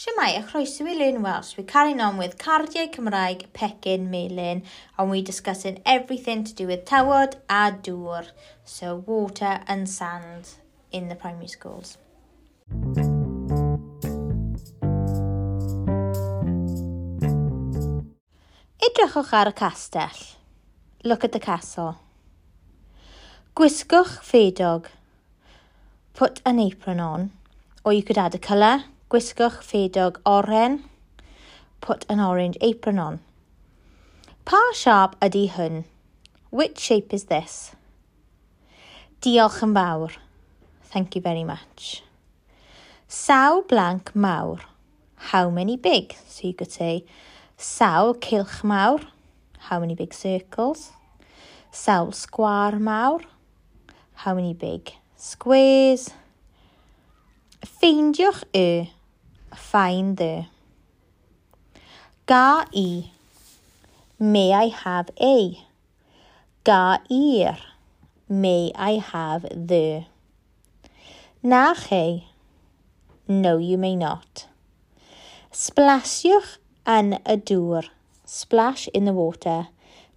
Siamai, a chroeso i Learn Welsh. We're carrying on with Cardiau Cymraeg Pecyn Melin, and we're discussing everything to do with tywod a dŵr, so water and sand in the primary schools. Edrychwch ar y castell. Look at the castle. Gwisgwch ffedog. Put an apron on, or you could add a colour Gwisgwch ffedog oren. Put an orange apron on. Pa siâp ydy hwn? Which shape is this? Diolch yn fawr. Thank you very much. Saw blank mawr. How many big? So you could say, saw cilch mawr. How many big circles? Sawl sgwar mawr. How many big squares? Ffeindiwch y find the Ga i. May I have a? Ga ir. May I have the? Na chi. No, you may not. Splasiwch yn y dŵr. Splash in the water.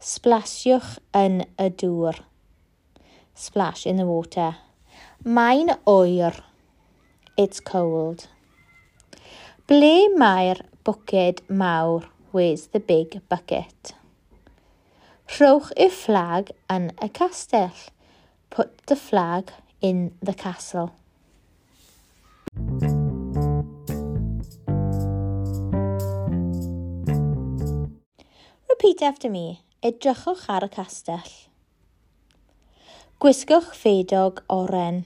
Splasiwch yn y dŵr. Splash in the water. Mae'n oer. It's cold. Ble mae'r bwced mawr? Where's the big bucket? Rhowch y flag yn y castell. Put the flag in the castle. Repeat after me. Edrychwch ar y castell. Gwisgwch ffedog oren.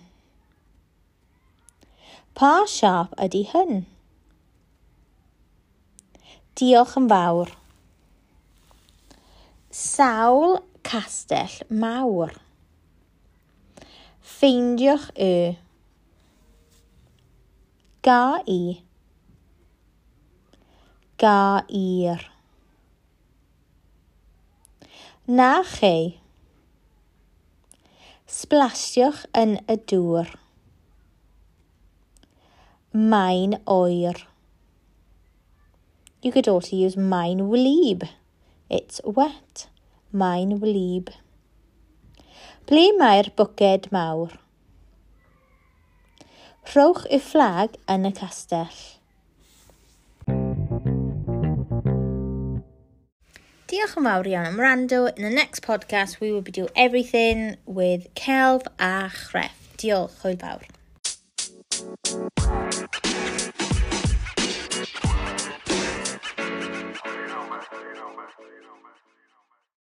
Pa siap ydy hyn? Diolch yn fawr. Sawl castell mawr. Ffeindiwch y. Ga i. Ga i'r. Na chi. Sblasiwch yn y dŵr. Mae'n oer. You could also use mein wlyb. It's wet. Mein wlyb. Ble mae'r bwced mawr? Rhowch y fflag yn y castell. Diolch yn fawr iawn am rando. In the next podcast, we will be doing everything with celf a Chref. Diolch, hwyl fawr.